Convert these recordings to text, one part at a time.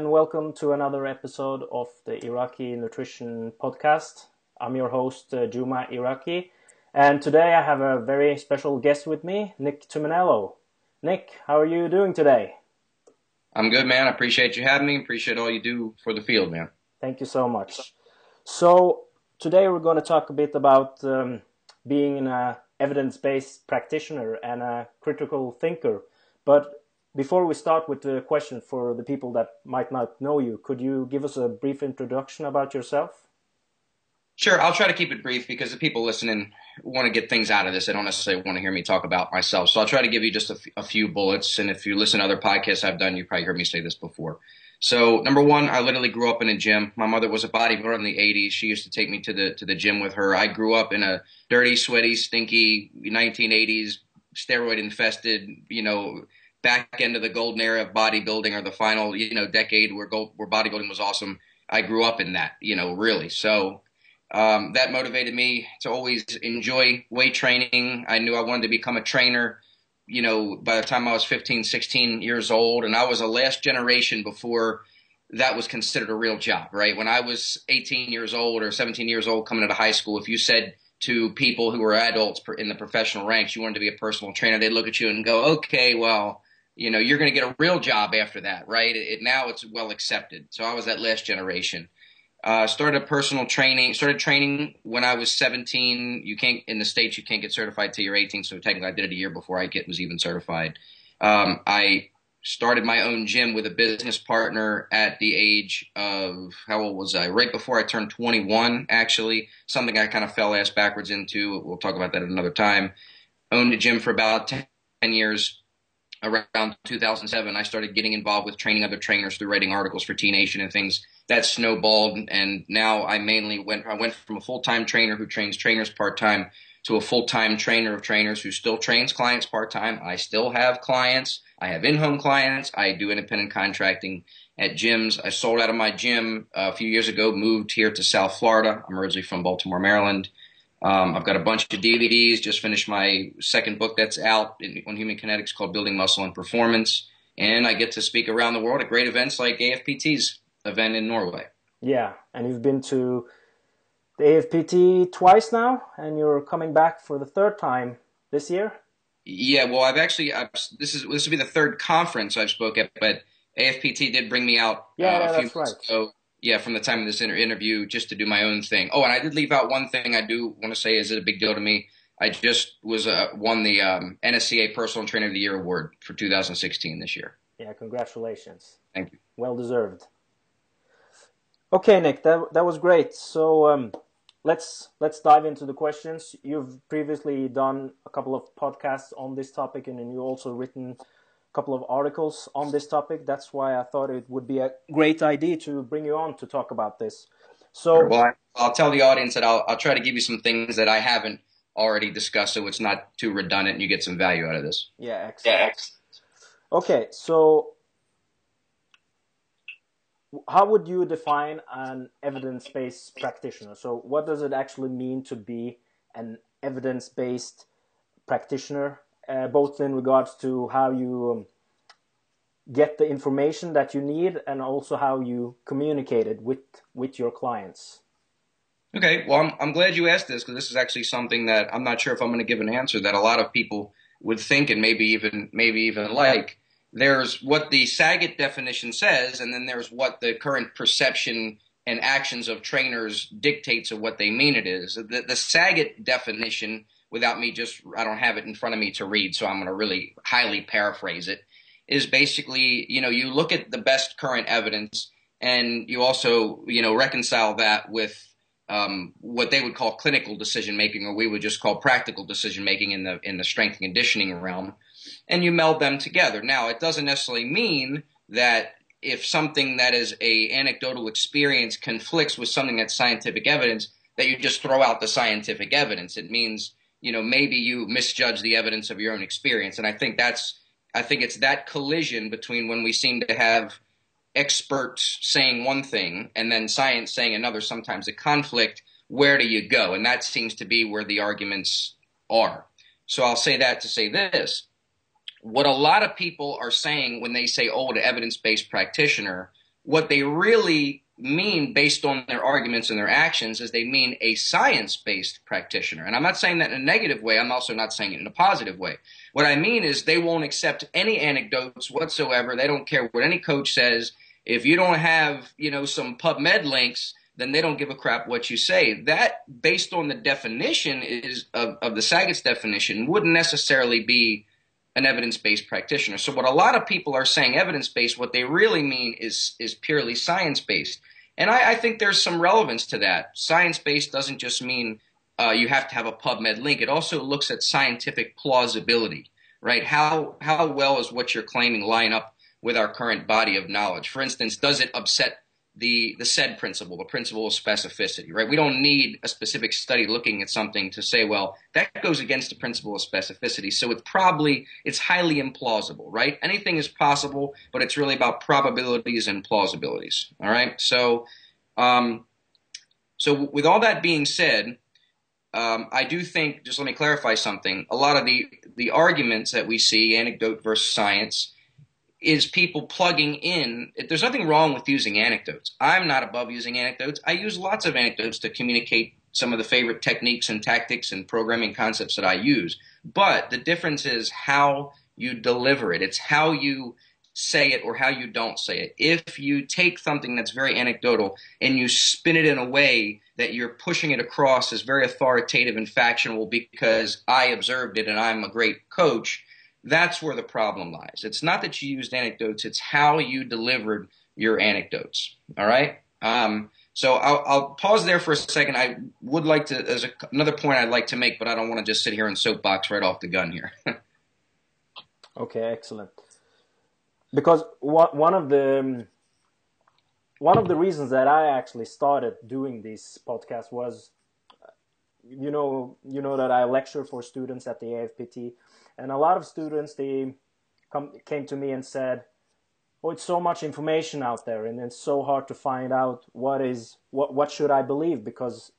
And welcome to another episode of the Iraqi Nutrition Podcast. I'm your host, uh, Juma Iraqi, and today I have a very special guest with me, Nick Tuminello. Nick, how are you doing today? I'm good, man. I appreciate you having me. Appreciate all you do for the field, man. Thank you so much. So, today we're going to talk a bit about um, being an evidence based practitioner and a critical thinker. But before we start with the question for the people that might not know you, could you give us a brief introduction about yourself? Sure, I'll try to keep it brief because the people listening want to get things out of this. They don't necessarily want to hear me talk about myself. So I'll try to give you just a, few bullets. And if you listen to other podcasts I've done, you probably heard me say this before. So number one, I literally grew up in a gym. My mother was a bodybuilder in the 80s. She used to take me to the to the gym with her. I grew up in a dirty, sweaty, stinky 1980s steroid infested, you know, back end of the golden era of bodybuilding or the final, you know, decade where gold, where bodybuilding was awesome. I grew up in that, you know, really. So um, that motivated me to always enjoy weight training. I knew I wanted to become a trainer, you know, by the time I was 15, 16 years old. And I was a last generation before that was considered a real job, right? When I was 18 years old or 17 years old coming out of high school, if you said to people who were adults in the professional ranks you wanted to be a personal trainer, they'd look at you and go, okay, well, you know, you're going to get a real job after that, right? It, it, now it's well accepted. So I was that last generation. Uh, started personal training. Started training when I was 17. You can't in the states. You can't get certified till you're 18. So technically, I did it a year before I get was even certified. Um, I started my own gym with a business partner at the age of how old was I? Right before I turned 21, actually. Something I kind of fell ass backwards into. We'll talk about that another time. Owned a gym for about 10 years around 2007, I started getting involved with training other trainers through writing articles for T Nation and things. That snowballed, and now I mainly went. I went from a full time trainer who trains trainers part time to a full time trainer of trainers who still trains clients part time. I still have clients. I have in home clients. I do independent contracting at gyms. I sold out of my gym uh, a few years ago. Moved here to South Florida. I'm originally from Baltimore, Maryland. Um, I've got a bunch of DVDs. Just finished my second book that's out in, on human kinetics called Building Muscle and Performance. And I get to speak around the world at great events like AFPT's event in Norway. Yeah, and you've been to the AFPT twice now, and you're coming back for the third time this year. Yeah, well, I've actually I've, this is this will be the third conference I've spoke at, but AFPT did bring me out. Yeah, uh, yeah that's right. Ago yeah, from the time of this inter- interview, just to do my own thing. Oh, and I did leave out one thing I do want to say is it a big deal to me. I just was uh, won the um, NSCA Personal Trainer of the Year award for 2016 this year. Yeah, congratulations. Thank you. Well deserved. Okay, Nick, that that was great. So um, let's let's dive into the questions. You've previously done a couple of podcasts on this topic, and then you also written couple of articles on this topic. That's why I thought it would be a great idea to bring you on to talk about this. So, well, I'll tell the audience that I'll, I'll try to give you some things that I haven't already discussed, so it's not too redundant, and you get some value out of this. Yeah, excellent. Yeah, excellent. Okay, so how would you define an evidence-based practitioner? So, what does it actually mean to be an evidence-based practitioner? Uh, both in regards to how you um, get the information that you need and also how you communicate it with with your clients. Okay, well, I'm, I'm glad you asked this because this is actually something that I'm not sure if I'm going to give an answer that a lot of people would think and maybe even maybe even like. There's what the Sackett definition says, and then there's what the current perception and actions of trainers dictates of what they mean it is. The, the Sackett definition without me just, I don't have it in front of me to read, so I'm going to really highly paraphrase it, is basically, you know, you look at the best current evidence and you also, you know, reconcile that with um, what they would call clinical decision making, or we would just call practical decision making in the in the strength and conditioning realm, and you meld them together. Now, it doesn't necessarily mean that if something that is a anecdotal experience conflicts with something that's scientific evidence, that you just throw out the scientific evidence. It means you know maybe you misjudge the evidence of your own experience. And i think that's i think it's that collision between when we seem to have experts saying one thing and then science saying another sometimes a conflict where do you go? And that seems to be where the arguments are. So i'll say that to say this. What a lot of people are saying when they say, oh, the evidence based practitioner, what they really mean based on their arguments and their actions is they mean a science based practitioner. And I'm not saying that in a negative way. I'm also not saying it in a positive way. What I mean is they won't accept any anecdotes whatsoever. They don't care what any coach says. If you don't have, you know, some PubMed links, then they don't give a crap what you say. That, based on the definition is of, of the Sackett's definition, wouldn't necessarily be an evidence-based practitioner. So what a lot of people are saying evidence-based, what they really mean is is purely science-based. And I, I think there's some relevance to that. Science-based doesn't just mean uh, you have to have a PubMed link. It also looks at scientific plausibility, right? How how well is what you're claiming line up with our current body of knowledge? For instance, does it upset the the SAID principle, the principle of specificity, right? We don't need a specific study looking at something to say, well, that goes against the principle of specificity. So it's probably it's highly implausible, right? Anything is possible, but it's really about probabilities and plausibilities. All right. So, um, so with all that being said, um, I do think just let me clarify something. A lot of the the arguments that we see, anecdote versus science is people plugging in. There's nothing wrong with using anecdotes. I'm not above using anecdotes. I use lots of anecdotes to communicate some of the favorite techniques and tactics and programming concepts that I use. But the difference is how you deliver it. It's how you say it or how you don't say it. If you take something that's very anecdotal and you spin it in a way that you're pushing it across as very authoritative and factual because I observed it and I'm a great coach, that's where the problem lies. It's not that you used anecdotes, it's how you delivered your anecdotes. All right? Um, so I'll, I'll, pause there for a second. I would like to, there's a, another point I'd like to make, but I don't want to just sit here and soapbox right off the gun here. okay, excellent. Because one of the one of the reasons that I actually started doing this podcast was, you know, you know that I lecture for students at the AFPT, and a lot of students they come came to me and said oh it's so much information out there and it's so hard to find out what is what what should i believe because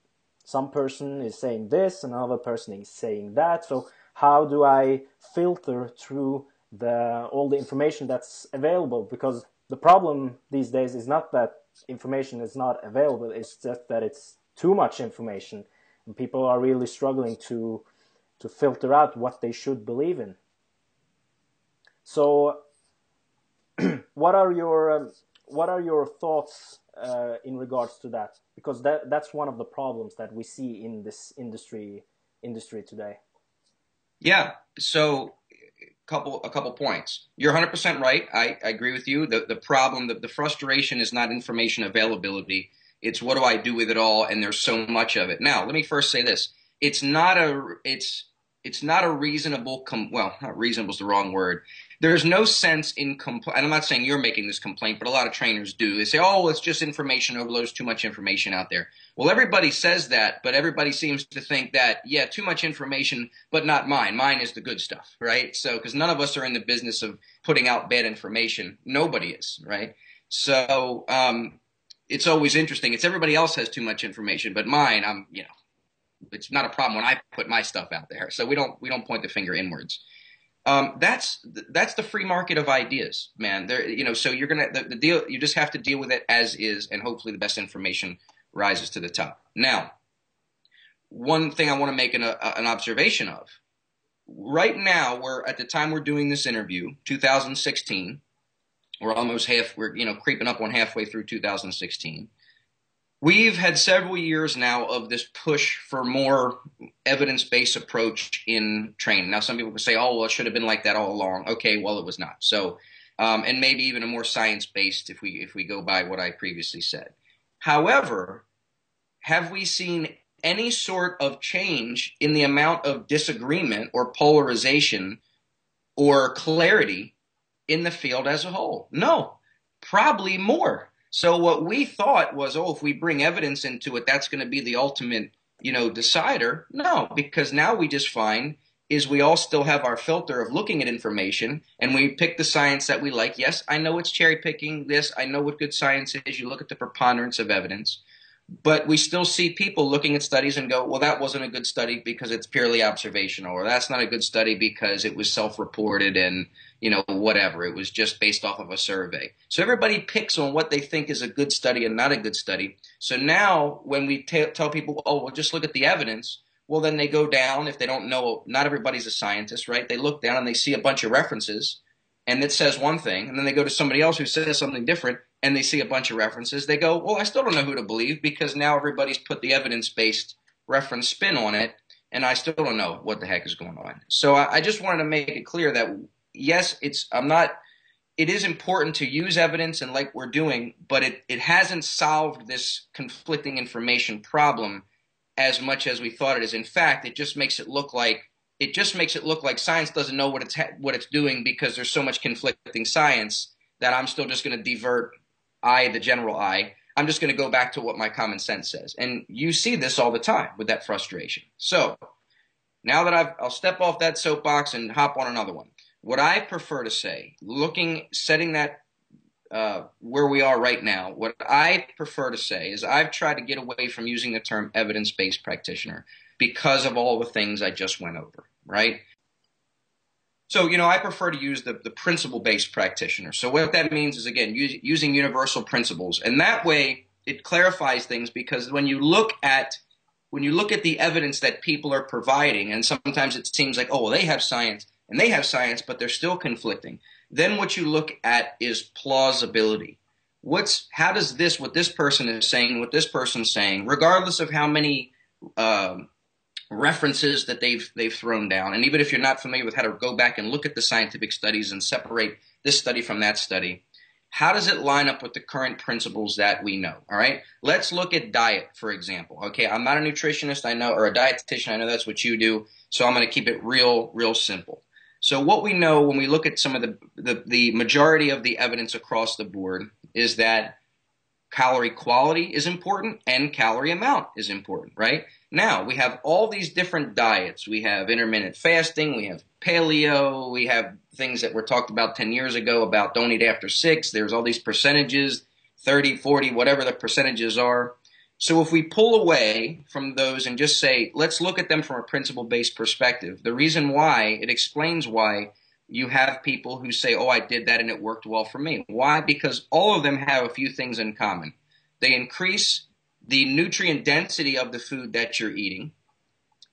some person is saying this and another person is saying that. So how do i filter through the all the information that's available? Because the problem these days is not that information is not available it's just that it's too much information and people are really struggling to to filter out what they should believe in. So, what are your um, what are your thoughts uh, in regards to that? Because that that's one of the problems that we see in this industry industry today. Yeah. So couple a couple points. You're 100% right. I, I agree with you. The the problem, the, the frustration is not information availability. It's what do I do with it all? And there's so much of it. Now, let me first say this. It's not a it's it's not a reasonable com- well not reasonable is the wrong word. There's no sense in complaint i'm not saying you're making this complaint but a lot of trainers do. They say oh it's just information overload too much information out there. Well everybody says that but everybody seems to think that yeah too much information but not mine. Mine is the good stuff right? So because none of us are in the business of putting out bad information. Nobody is right? So um, it's always interesting. It's everybody else has too much information but mine i'm you know it's not a problem when I put my stuff out there. So we don't we don't point the finger inwards. Um, that's that's the free market of ideas, man. There, you know, so you're gonna the, the, deal. You just have to deal with it as is, and hopefully the best information rises to the top. Now, one thing I want to make an, a, an observation of. Right now, we're at the time we're doing this interview, 2016. We're almost half. We're you know creeping up on halfway through 2016. We've had several years now of this push for more evidence based approach in training. Now, some people could say, oh, well, it should have been like that all along. Okay, well, it was not. So, um, and maybe even a more science based if we, if we go by what I previously said. However, have we seen any sort of change in the amount of disagreement or polarization or clarity in the field as a whole? No, probably more. So what we thought was, oh, if we bring evidence into it, that's going to be the ultimate, you know, decider. No, because now we just find is we all still have our filter of looking at information and we pick the science that we like. Yes, I know it's cherry picking this. I know what good science is. You look at the preponderance of evidence. but we still see people looking at studies and go, well, that wasn't a good study because it's purely observational, or that's not a good study because it was self-reported and you know whatever. It was just based off of a survey. So everybody picks on what they think is a good study and not a good study. So now when we t- tell people, oh, well, just look at the evidence, well, then they go down if they don't know. Not everybody's a scientist, right? They look down and they see a bunch of references, and it says one thing, and then they go to somebody else who says something different, and they see a bunch of references, they go, well, I still don't know who to believe because now everybody's put the evidence based reference spin on it, and I still don't know what the heck is going on. So I, I just wanted to make it clear that yes, it's I'm not. It is important to use evidence and like we're doing, but it, it hasn't solved this conflicting information problem as much as we thought it is. In fact, it just makes it look like it just makes it look like science doesn't know what it's ha- what it's doing because there's so much conflicting science that I'm still just going to divert I, the general I, I'm just going to go back to what my common sense says. And you see this all the time with that frustration. So now that I've, I'll step off that soapbox and hop on another one. What I prefer to say, looking, setting that uh, where we are right now, what I prefer to say is I've tried to get away from using the term evidence based practitioner because of all the things I just went over, right? So, you know, I prefer to use the, the principle based practitioner. So, what that means is, again, using universal principles. And that way, it clarifies things because when you look at when you look at the evidence that people are providing, and sometimes it seems like, oh, well, they have science and they have science, but they're still conflicting. Then what you look at is plausibility. What's how does this what this person is saying, what this person's saying, regardless of how many um, references that they've they've thrown down. And even if you're not familiar with how to go back and look at the scientific studies and separate this study from that study, how does it line up with the current principles that we know? All right. Let's look at diet, for example. Okay, I'm not a nutritionist, I know, or a dietitian. I know that's what you do. So I'm going to keep it real, real simple. So what we know when we look at some of the, the, the majority of the evidence across the board is that calorie quality is important and calorie amount is important, right? Now, we have all these different diets. We have intermittent fasting, we have paleo, we have things that were talked about 10 years ago about don't eat after 6. There's all these percentages, 30, 40, whatever the percentages are. So if we pull away from those and just say, let's look at them from a principle based perspective, the reason why, it explains why you have people who say, oh, I did that and it worked well for me. Why? Because all of them have a few things in common. They increase the nutrient density of the food that you're eating.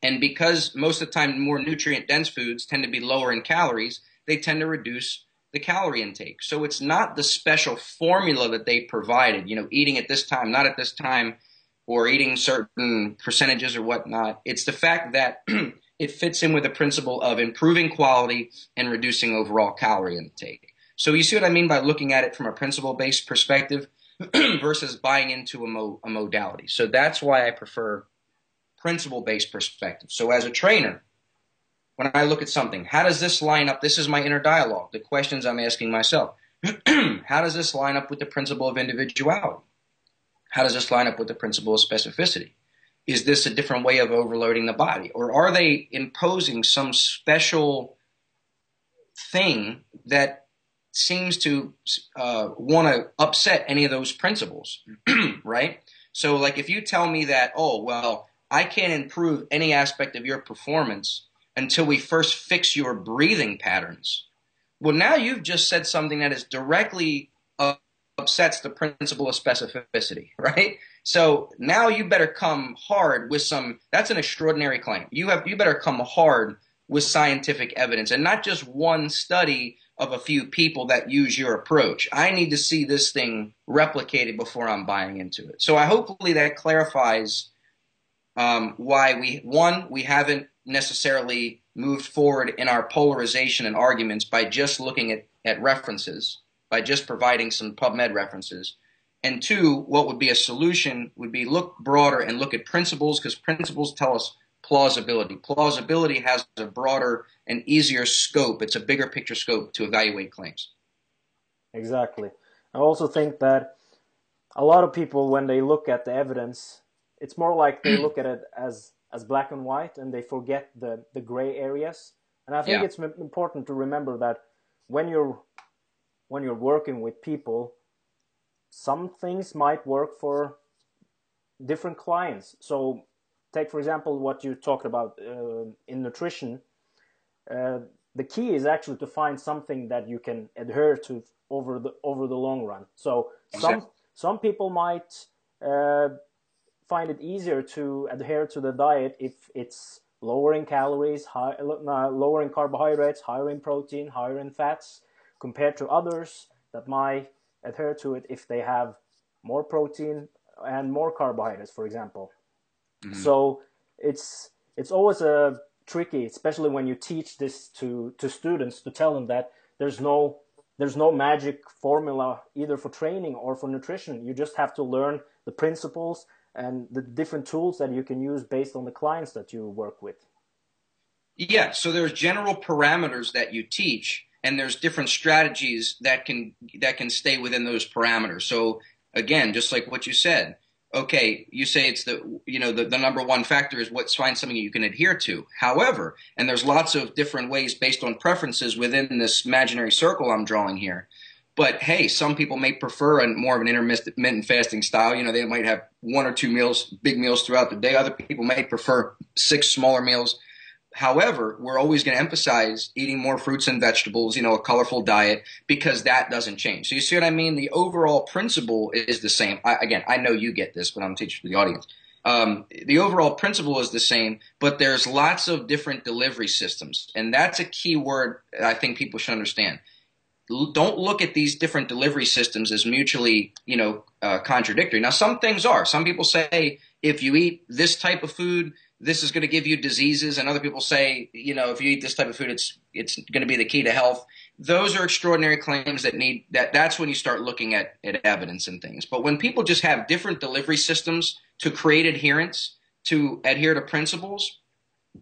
And because most of the time more nutrient dense foods tend to be lower in calories, they tend to reduce the calorie intake. So it's not the special formula that they provided, you know, eating at this time, not at this time, or eating certain percentages or whatnot. It's the fact that it fits in with the principle of improving quality and reducing overall calorie intake. So you see what I mean by looking at it from a principle based perspective versus buying into a, mo- a modality. So that's why I prefer principle based perspective. So as a trainer, when I look at something, how does this line up? This is my inner dialogue, the questions I'm asking myself. how does this line up with the principle of individuality? How does this line up with the principle of specificity? is this a different way of overloading the body? Or are they imposing some special thing that seems to uh, want to upset any of those principles, right? So, like, if you tell me that, oh, well, I can't improve any aspect of your performance until we first fix your breathing patterns. Well, now you've just said something that is directly upsets the principle of specificity, right? So now you better come hard with some. That's an extraordinary claim. You have you better come hard with scientific evidence and not just one study of a few people that use your approach. I need to see this thing replicated before I'm buying into it. So I hopefully that clarifies um, why we one we haven't necessarily moved forward in our polarization and arguments by just looking at, at references, by just providing some PubMed references. And two, what would be a solution would be look broader and look at principles because principles tell us plausibility. Plausibility has a broader and easier scope. It's a bigger picture scope to evaluate claims. Exactly. I also think that a lot of people, when they look at the evidence, it's more like they look at it as as black and white, and they forget the the gray areas. And I think yeah. it's important to remember that when you're when you're working with people some things might work for different clients. So, take for example what you talked about uh, in nutrition. Uh, the key is actually to find something that you can adhere to over the over the long run. So some some people might uh, find it easier to adhere to the diet if it's lowering calories, high, uh, lowering carbohydrates, higher in protein, higher in fats, compared to others that might adhere to it if they have more protein and more carbohydrates, for example. Mm-hmm. So it's it's always a tricky, especially when you teach this to to students to tell them that there's no there's no magic formula either for training or for nutrition. You just have to learn the principles and the different tools that you can use based on the clients that you work with. Yeah, so there's general parameters that you teach and there's different strategies that can that can stay within those parameters. So again, just like what you said, okay, you say it's the you know the, the number one factor is what's find something you can adhere to. However, and there's lots of different ways based on preferences within this imaginary circle I'm drawing here. But hey, some people may prefer a more of an intermittent fasting style. You know, they might have one or two meals, big meals throughout the day. Other people may prefer six smaller meals However, we're always going to emphasize eating more fruits and vegetables, you know, a colorful diet, because that doesn't change. So you see what I mean? The overall principle is the same. I, again, I know you get this, but I'm teaching to the audience. Um, the overall principle is the same, but there's lots of different delivery systems, and that's a key word I think people should understand. L- don't look at these different delivery systems as mutually, you know, uh, contradictory. Now, some things are. Some people say if you eat this type of food, this is going to give you diseases, and other people say, you know, if you eat this type of food, it's it's going to be the key to health. Those are extraordinary claims that need that. That's when you start looking at at evidence and things. But when people just have different delivery systems to create adherence, to adhere to principles,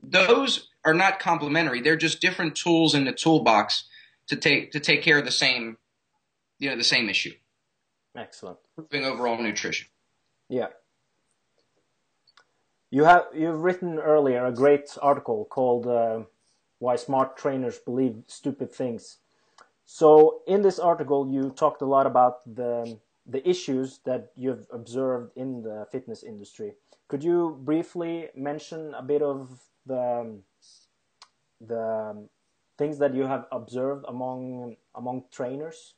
those are not complementary. They're just different tools in the toolbox to take to take care of the same, you know, the same issue. Excellent. Improving overall nutrition. Yeah. You have you've written earlier a great article called uh, "Why Smart Trainers Believe Stupid Things." So in this article, you talked a lot about the the issues that you've observed in the fitness industry. Could you briefly mention a bit of the the things that you have observed among among trainers?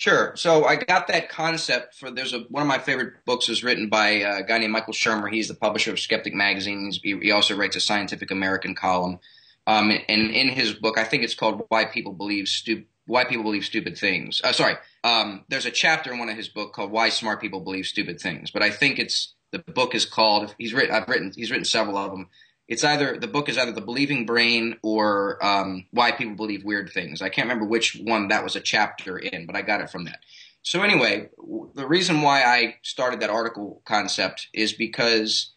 Sure. So I got that concept for there's a one of my favorite books is written by a guy named Michael Shermer. He's the publisher of Skeptic Magazine. He's, he also writes a Scientific American column. Um, and in his book, I think it's called "Why People Believe Stupid." Why people believe stupid things. Uh, sorry, um, there's a chapter in one of his book called "Why Smart People Believe Stupid Things," but I think it's the book is called. He's written. I've written. He's written several of them it's either the book is either the believing brain or um, why people believe weird things. I can't remember which one that was a chapter in but i got it from that. So anyway the reason why i started that article concept is because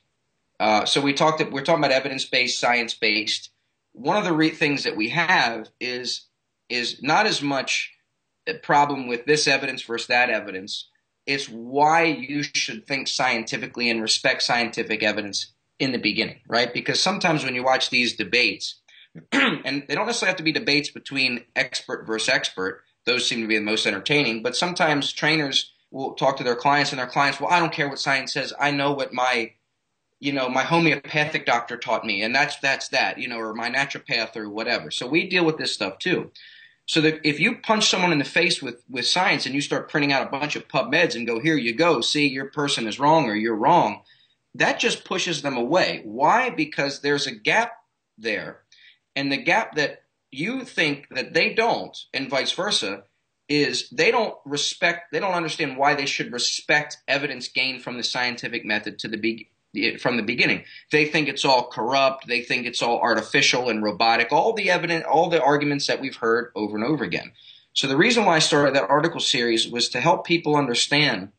uh, so we talked we're talking about evidence-based science-based. One of the re- things that we have is is not as much a problem with this evidence versus that evidence. It's why you should think scientifically and respect scientific evidence in the beginning, right? Because sometimes when you watch these debates, and they don't necessarily have to be debates between expert versus expert, those seem to be the most entertaining, but sometimes trainers will talk to their clients and their clients, well, I don't care what science says. I know what my, you know, my homeopathic doctor taught me, and that's that's that, you know, or my naturopath or whatever. So we deal with this stuff too. So that if you punch someone in the face with, with science and you start printing out a bunch of PubMeds and go, here you go, see, your person is wrong or you're wrong, that just pushes them away. Why? Because there's a gap there. And the gap that you think that they don't, and vice versa, is they don't respect, they don't understand why they should respect evidence gained from the scientific method to the be- from the beginning. They think it's all corrupt. They think it's all artificial and robotic. All the evidence, all the arguments that we've heard over and over again. So the reason why I started that article series was to help people understand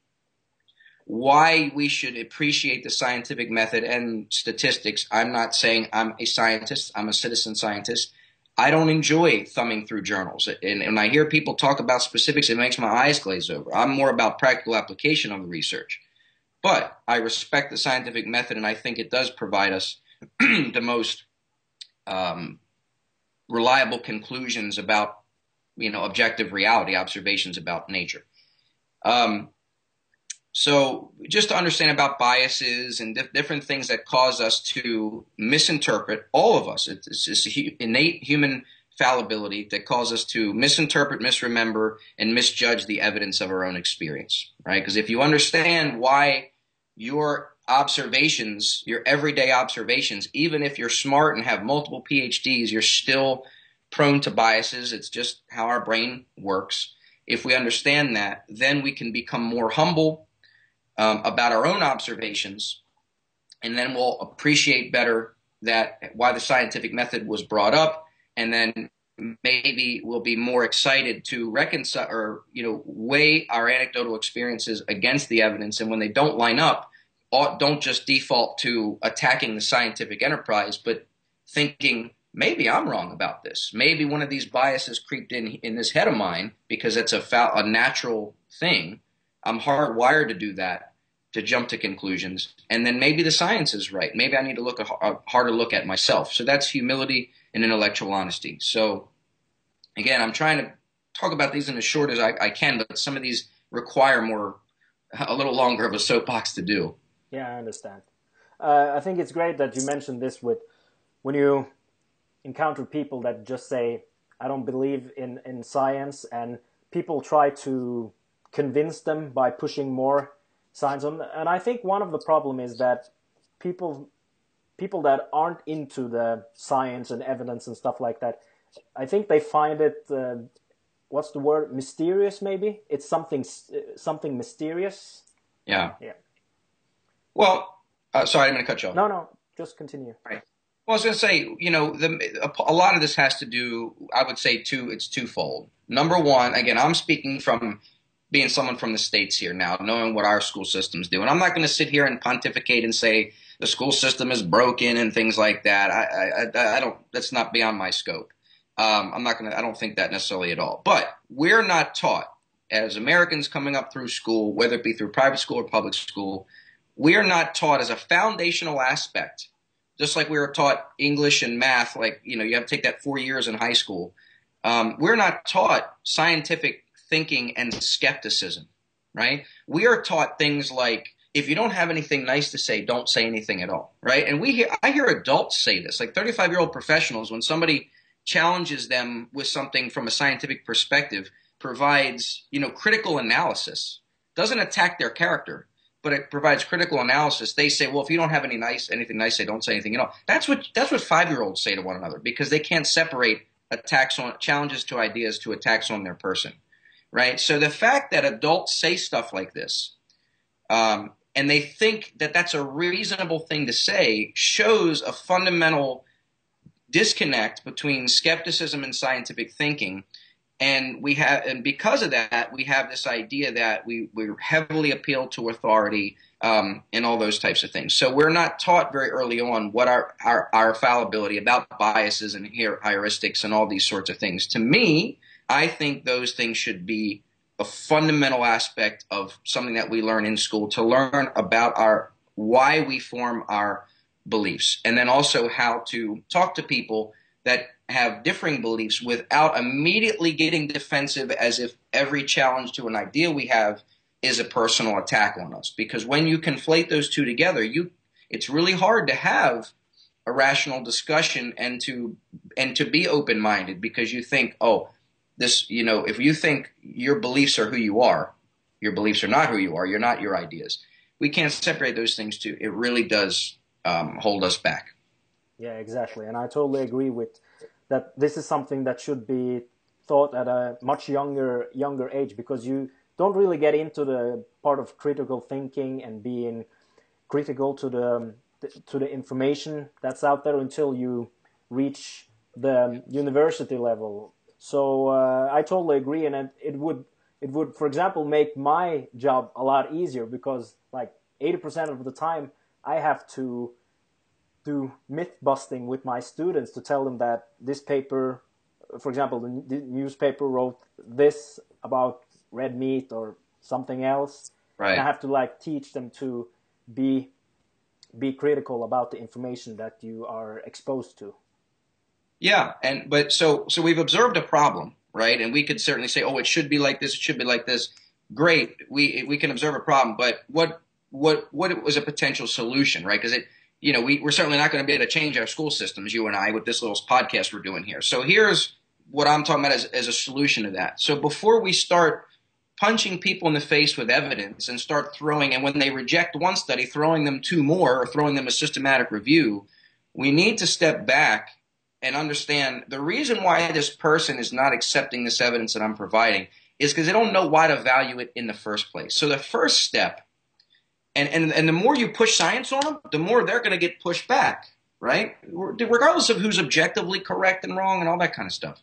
why we should appreciate the scientific method and statistics. I'm not saying I'm a scientist, I'm a citizen scientist. I don't enjoy thumbing through journals. And, when I hear people talk about specifics, it makes my eyes glaze over. I'm more about practical application of the research. But I respect the scientific method, and I think it does provide us the most um, reliable conclusions about, you know, objective reality, observations about nature. Um, So just to understand about biases and dif- different things that cause us to misinterpret, all of us, it's, it's innate human fallibility that cause us to misinterpret, misremember, and misjudge the evidence of our own experience, right? Because if you understand why your observations, your everyday observations, even if you're smart and have multiple PhDs, you're still prone to biases. It's just how our brain works. If we understand that, then we can become more humble um, about our own observations, and then we'll appreciate better that why the scientific method was brought up, and then maybe we'll be more excited to reconcile or you know weigh our anecdotal experiences against the evidence, and when they don't line up, don't just default to attacking the scientific enterprise, but thinking maybe I'm wrong about this. Maybe one of these biases creeped in in this head of mine because it's a, fa- a natural thing I'm hardwired to do that, to jump to conclusions. And then maybe the science is right. Maybe I need to look a, a harder look at myself. So that's humility and intellectual honesty. So again, I'm trying to talk about these in as short as I, I can, but some of these require more, a little longer of a soapbox to do. Yeah, I understand. Uh, I think it's great that you mentioned this with when you encounter people that just say, I don't believe in, in science, and people try to convince them by pushing more signs on. And I think one of the problem is that people people that aren't into the science and evidence and stuff like that, I think they find it. Uh, what's the word? Mysterious, maybe. It's something something mysterious. Yeah. Yeah. Well, uh, sorry, I'm going to cut you off. No, no, just continue. Right. Well, I was going to say, you know, the, a, a, lot of this has to do, I would say, two. It's twofold. Number one, again, I'm speaking from being someone from the states here now, knowing what our school systems do. And I'm not going to sit here and pontificate and say the school system is broken and things like that. I, I, I don't. That's not beyond my scope. Um, I'm not going to. I don't think that necessarily at all. But we're not taught as Americans coming up through school, whether it be through private school or public school, we are not taught as a foundational aspect. Just like we were taught English and math, like you know, you have to take that four years in high school. Um, we're not taught scientific thinking and skepticism, right? We are taught things like if you don't have anything nice to say, don't say anything at all, right? And we hear, I hear adults say this, like 35 year old professionals, when somebody challenges them with something from a scientific perspective, provides, you know, critical analysis, doesn't attack their character, but it provides critical analysis. They say, well, if you don't have any nice, anything nice, say, don't say anything at all. That's what, that's what five year olds say to one another because they can't separate attacks on, challenges to ideas to attacks on their person right? So the fact that adults say stuff like this, um, and they think that that's a reasonable thing to say, shows a fundamental disconnect between skepticism and scientific thinking. And we have, and because of that, we have this idea that we we heavily appeal to authority um, and all those types of things. So we're not taught very early on what our our, our fallibility about biases and heuristics and all these sorts of things. To me, I think those things should be a fundamental aspect of something that we learn in school to learn about our why we form our beliefs. And then also how to talk to people that have differing beliefs without immediately getting defensive as if every challenge to an idea we have is a personal attack on us. Because when you conflate those two together you it's really hard to have a rational discussion and to and to be open minded because you think oh this, you know, if you think your beliefs are who you are, your beliefs are not who you are, you're not your ideas. We can't separate those things too. It really does um, hold us back. Yeah, exactly. And I totally agree with that. This is something that should be thought at a much younger younger age because you don't really get into the part of critical thinking and being critical to the to the information that's out there until you reach the university level so uh, I totally agree, and it would it would, for example, make my job a lot easier because like 80% of the time I have to do myth busting with my students to tell them that this paper, for example, the newspaper wrote this about red meat or something else. Right. And I have to like teach them to be be critical about the information that you are exposed to. Yeah, and but so so we've observed a problem, right? And we could certainly say, oh, it should be like this, it should be like this. great, we we can observe a problem, but what what what was a potential solution, right? Because it you know, we, we're certainly not going to be able to change our school systems, you and I, with this little podcast we're doing here. So here's what I'm talking about as, as a solution to that. So before we start punching people in the face with evidence and start throwing, and when they reject one study, throwing them two more or throwing them a systematic review, we need to step back and understand the reason why this person is not accepting this evidence that I'm providing is because they don't know why to value it in the first place. So the first step and, and, and the more you push science on them, the more they're going to get pushed back, right? Regardless of who's objectively correct and wrong and all that kind of stuff.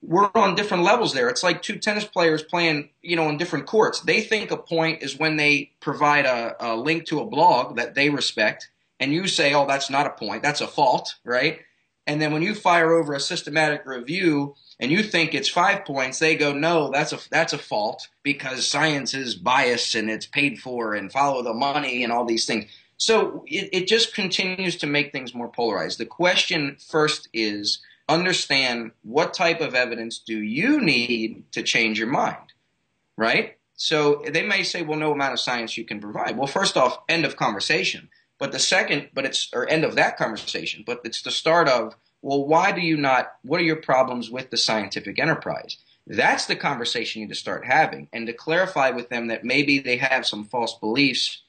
We're on different levels there. It's like two tennis players playing, you know, on different courts. They think a point is when they provide a, a link to a blog that they respect, and you say, oh, that's not a point, that's a fault, right? And then when you fire over a systematic review and you think it's five points, they go, no, that's a that's a fault because science is biased and it's paid for and follow the money and all these things. So it, it just continues to make things more polarized. The question first is understand what type of evidence do you need to change your mind, right? So they may say, well, no amount of science you can provide. Well, first off, end of conversation. But the second, but it's or end of that conversation. But it's the start of well, why do you not? What are your problems with the scientific enterprise? That's the conversation you need to start having and to clarify with them that maybe they have some false beliefs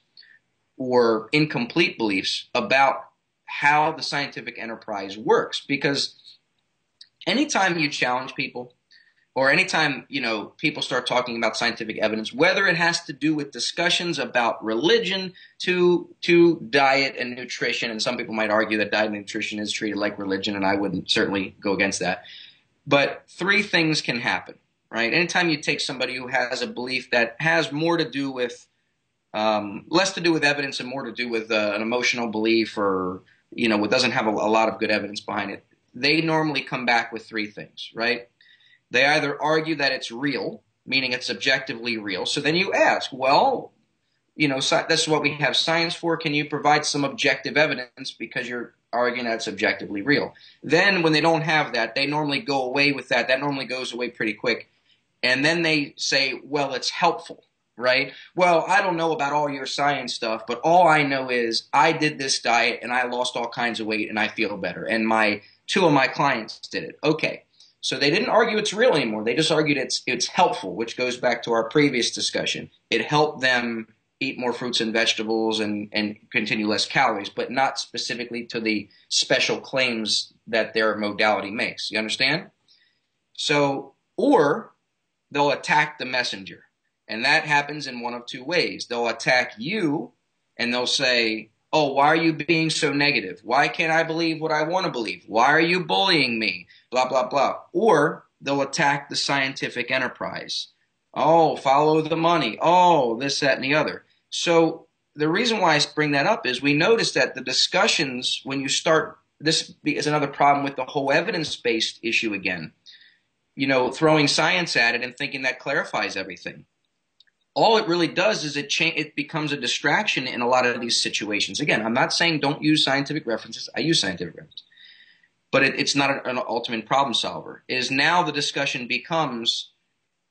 or incomplete beliefs about how the scientific enterprise works. Because anytime you challenge people, or anytime you know people start talking about scientific evidence, whether it has to do with discussions about religion to to diet and nutrition, and some people might argue that diet and nutrition is treated like religion, and I wouldn't certainly go against that. But three things can happen, right? Anytime you take somebody who has a belief that has more to do with um, less to do with evidence and more to do with uh, an emotional belief, or you know, what doesn't have a, a lot of good evidence behind it, they normally come back with three things, right? They either argue that it's real, meaning it's objectively real. So then you ask, well, you know, so that's what we have science for. Can you provide some objective evidence because you're arguing that it's objectively real? Then when they don't have that, they normally go away with that. That normally goes away pretty quick. And then they say, well, it's helpful, right? Well, I don't know about all your science stuff, but all I know is I did this diet and I lost all kinds of weight and I feel better. And my two of my clients did it. Okay. So they didn't argue it's real anymore. They just argued it's it's helpful, which goes back to our previous discussion. It helped them eat more fruits and vegetables and, and continue less calories, but not specifically to the special claims that their modality makes. You understand? So, or they'll attack the messenger. And that happens in one of two ways. They'll attack you and they'll say, Oh, why are you being so negative? Why can't I believe what I want to believe? Why are you bullying me? Blah, blah, blah. Or they'll attack the scientific enterprise. Oh, follow the money. Oh, this, that, and the other. So the reason why I bring that up is we notice that the discussions, when you start, this is another problem with the whole evidence based issue again. You know, throwing science at it and thinking that clarifies everything all it really does is it cha- it becomes a distraction in a lot of these situations. Again, I'm not saying don't use scientific references. I use scientific references, but it, it's not an, ultimate problem solver. Is now the discussion becomes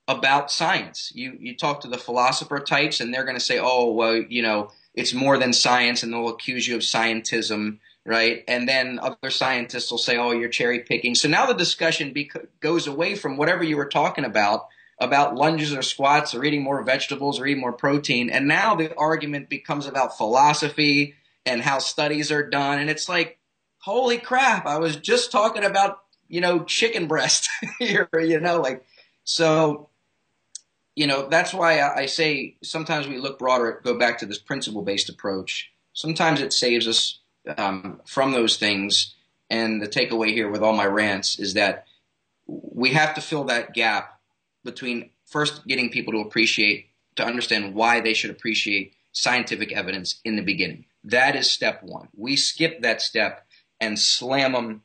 about science. You you talk to the philosopher types, and they're going to say, "Oh, well, you know, it's more than science," and they'll accuse you of scientism, right? And then other scientists will say, "Oh, you're cherry picking." So now the discussion bec- goes away from whatever you were talking about about lunges or squats or eating more vegetables or eating more protein. And now the argument becomes about philosophy and how studies are done. And it's like, holy crap, I was just talking about, you know, chicken breast here, you know, like, so, you know, that's why I say sometimes we look broader, go back to this principle based approach. Sometimes it saves us um, from those things. And the takeaway here with all my rants is that we have to fill that gap between first getting people to appreciate, to understand why they should appreciate scientific evidence in the beginning. That is step one. We skip that step and slam them,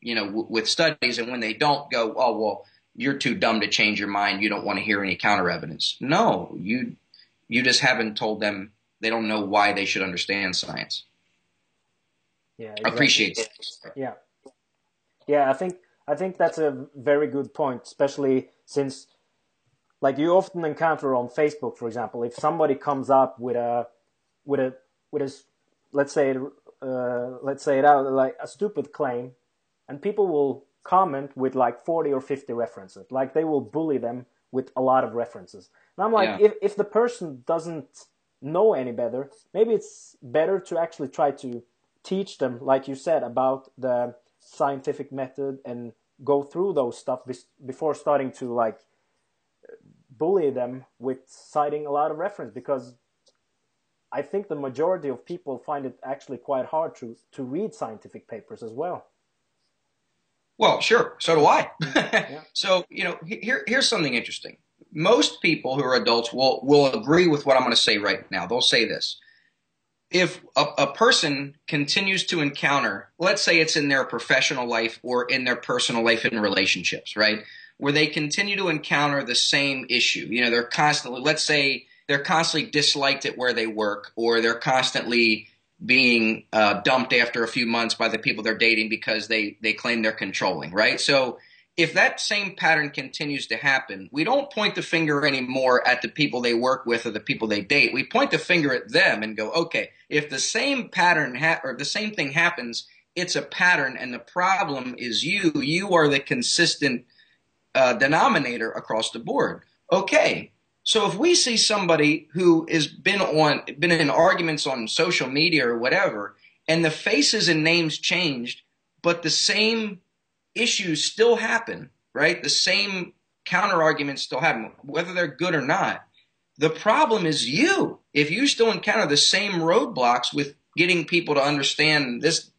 you know, w- with studies, and when they don't, go, oh well, you're too dumb to change your mind. You don't want to hear any counter evidence. No, you you just haven't told them they don't know why they should understand science. Yeah, exactly. appreciate. It. Yeah, yeah. I think I think that's a very good point, especially since like you often encounter on Facebook, for example, if somebody comes up with a with a with a let's say uh, let's say it out like a stupid claim, and people will comment with like 40 or 50 references. Like they will bully them with a lot of references. And I'm like, yeah. if if the person doesn't know any better, maybe it's better to actually try to teach them, like you said, about the scientific method and go through those stuff before starting to like bully them with citing a lot of reference because I think the majority of people find it actually quite hard to to read scientific papers as well. Well, sure. So do I. yeah. So you know, here here's something interesting. Most people who are adults will will agree with what I'm going to say right now. They'll say this: if a, a person continues to encounter, let's say it's in their professional life or in their personal life and relationships, right? Where they continue to encounter the same issue. You know, they're constantly, let's say they're constantly disliked at where they work or they're constantly being uh, dumped after a few months by the people they're dating because they, they claim they're controlling, right? So if that same pattern continues to happen, we don't point the finger anymore at the people they work with or the people they date. We point the finger at them and go, okay, if the same pattern ha- or the same thing happens, it's a pattern, and the problem is you. You are the consistent uh, denominator across the board. Okay, so if we see somebody who has been on been in arguments on social media or whatever, and the faces and names changed, but the same issues still happen, right? The same counter arguments still happen, whether they're good or not. The problem is you. If you still encounter the same roadblocks with getting people to understand this,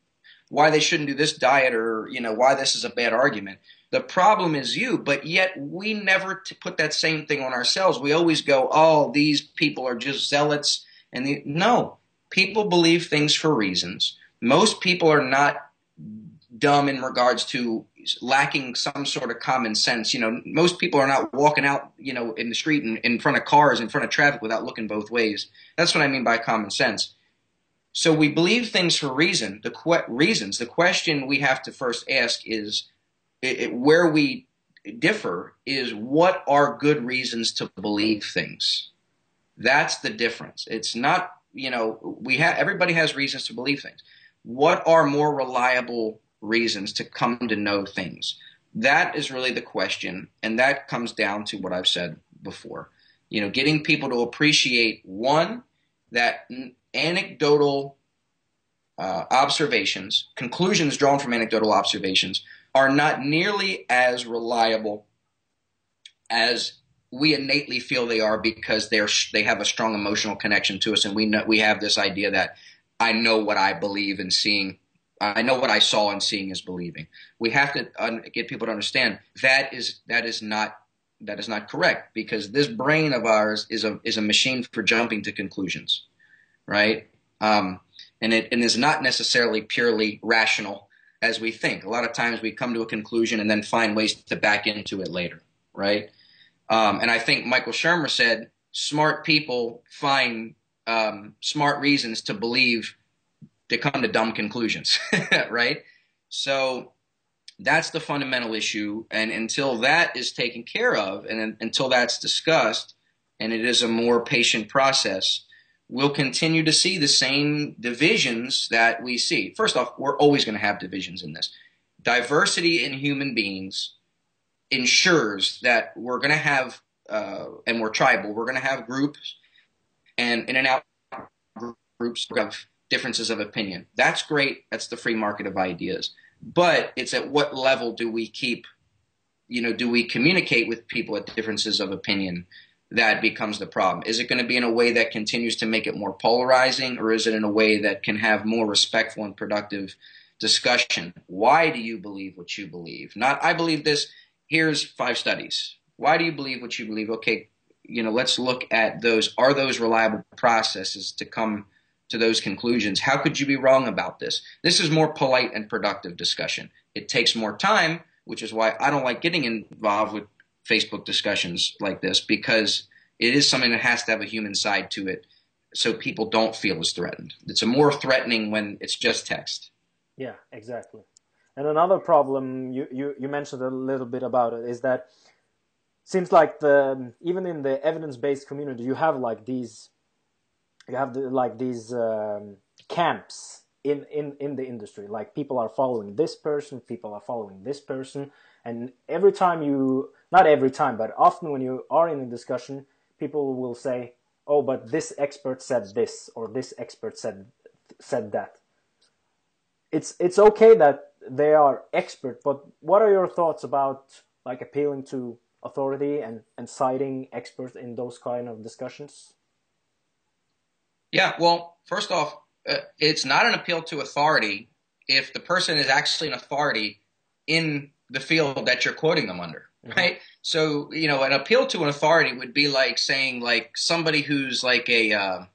why they shouldn't do this diet or, you know, why this is a bad argument. The problem is you, but yet we never put that same thing on ourselves. We always go, oh, these people are just zealots. And the, no, people believe things for reasons. Most people are not dumb in regards to lacking some sort of common sense. You know, most people are not walking out, you know, in the street and in front of cars, in front of traffic without looking both ways. That's what I mean by common sense. So we believe things for reason. The que- reasons. The question we have to first ask is it, it, where we differ is what are good reasons to believe things. That's the difference. It's not, you know, we have everybody has reasons to believe things. What are more reliable reasons to come to know things? That is really the question, and that comes down to what I've said before. You know, getting people to appreciate one that anecdotal uh, observations, conclusions drawn from anecdotal observations, are not nearly as reliable as we innately feel they are because they're they have a strong emotional connection to us, and we know we have this idea that I know what I believe in seeing I know what I saw and seeing is believing. We have to un- get people to understand that is that is not that is not correct because this brain of ours is a is a machine for jumping to conclusions, right? Um, and it and is not necessarily purely rational as we think. A lot of times we come to a conclusion and then find ways to back into it later, right? Um, and I think Michael Shermer said smart people find um, smart reasons to believe to come to dumb conclusions, right? So that's the fundamental issue. And until that is taken care of and until that's discussed, and it is a more patient process, we'll continue to see the same divisions that we see. First off, we're always going to have divisions in this. Diversity in human beings ensures that we're going to have, uh, and we're tribal, we're going to have groups and in and out groups of differences of opinion. That's great. That's the free market of ideas. But it's at what level do we keep, you know, do we communicate with people at differences of opinion? That becomes the problem. Is it going to be in a way that continues to make it more polarizing, or is it in a way that can have more respectful and productive discussion? Why do you believe what you believe? Not, I believe this. Here's five studies. Why do you believe what you believe? Okay, you know, let's look at those. Are those reliable processes to come to those conclusions. How could you be wrong about this? This is more polite and productive discussion. It takes more time, which is why I don't like getting involved with Facebook discussions like this because it is something that has to have a human side to it so people don't feel as threatened. It's a more threatening when it's just text. Yeah, exactly. And another problem you, you, you mentioned a little bit about it is that seems like the even in the evidence-based community, you have like these, you have the, like these um, camps in in in the industry. Like people are following this person, people are following this person, and every time you, not every time, but often when you are in a discussion, people will say, "Oh, but this expert said this," or "This expert said said that." It's it's okay that they are expert, but what are your thoughts about like appealing to authority and and citing experts in those kind of discussions? Yeah, well, first off, uh, it's not an appeal to authority if the person is actually an authority in the field that you're quoting them under. Right? So, you know, an appeal to an authority would be like saying, like somebody who's like a, uh,